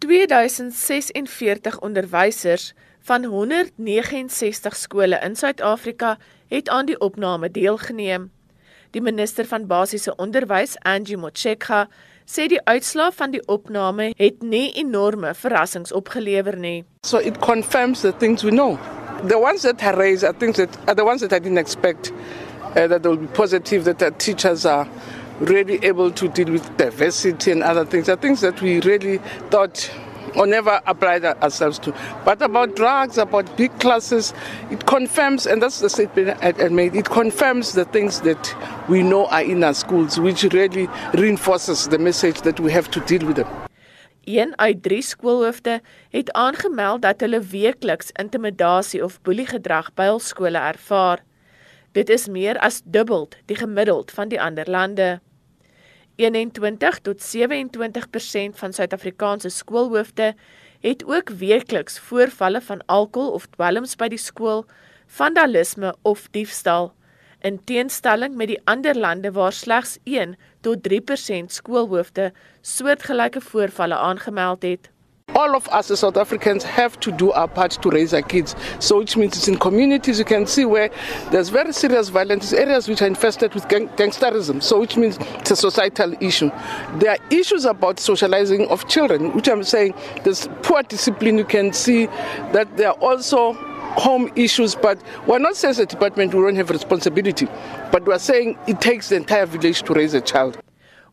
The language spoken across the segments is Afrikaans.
2046 onderwysers van 169 skole in Suid-Afrika het aan die opname deelgeneem. Die minister van basiese onderwys, Angie Motshekga, sê die uitslae van die opname het nie enorme verrassings opgelewer nie. So it confirms the things we know. The ones that are raised, I think that are the ones that I didn't expect uh, that they will be positive, that the teachers are really able to deal with diversity and other things. I think that we really thought or never applied ourselves to. But about drugs, about big classes, it confirms, and that's the statement I made, it confirms the things that we know are in our schools, which really reinforces the message that we have to deal with them. Een uit 3 skoolhoofde het aangemeld dat hulle weekliks intimidasie of boeliegedrag by hul skole ervaar. Dit is meer as dubbel die gemiddeld van die ander lande. 21 tot 27% van Suid-Afrikaanse skoolhoofde het ook weekliks voorvalle van alkohol of dwelms by die skool, vandalisme of diefstal. In teenstelling met die ander lande waar slegs 1 tot 3% skoolhoofde soortgelyke voorvalle aangemeld het. All of us as South Africans have to do our part to raise our kids. So, which means it's in communities you can see where there's very serious violence, areas which are infested with gang- gangsterism. So, which means it's a societal issue. There are issues about socializing of children, which I'm saying there's poor discipline. You can see that there are also home issues, but we're not saying as a department we don't have responsibility, but we're saying it takes the entire village to raise a child.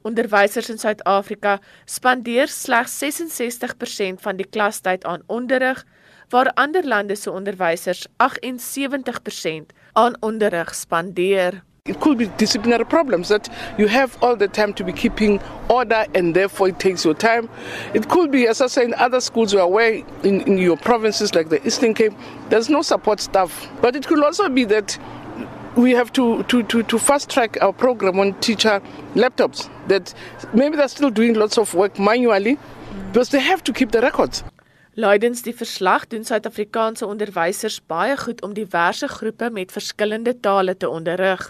Onderwysers in Suid-Afrika spandeer slegs 66% van die klastyd aan onderrig, waar ander lande se onderwysers 78% aan onderrig spandeer. It could be disciplinary problems that you have all the time to be keeping order and therefore it takes your time. It could be, as I say, in other schools you are away in, in your provinces like the Eastern Cape, there's no support staff. But it could also be that we have to, to, to, to fast track our program on teacher laptops. That maybe they're still doing lots of work manually because they have to keep the records. Leidens die verslag doen Suid-Afrikaanse onderwysers baie goed om diverse groepe met verskillende tale te onderrig.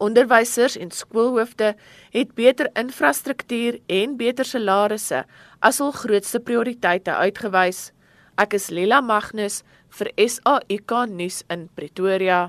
Onderwysers en skoolhoofde het beter infrastruktuur en beter salarisse as hul grootste prioriteite uitgewys. Ek is Lela Magnus vir SAIK nuus in Pretoria.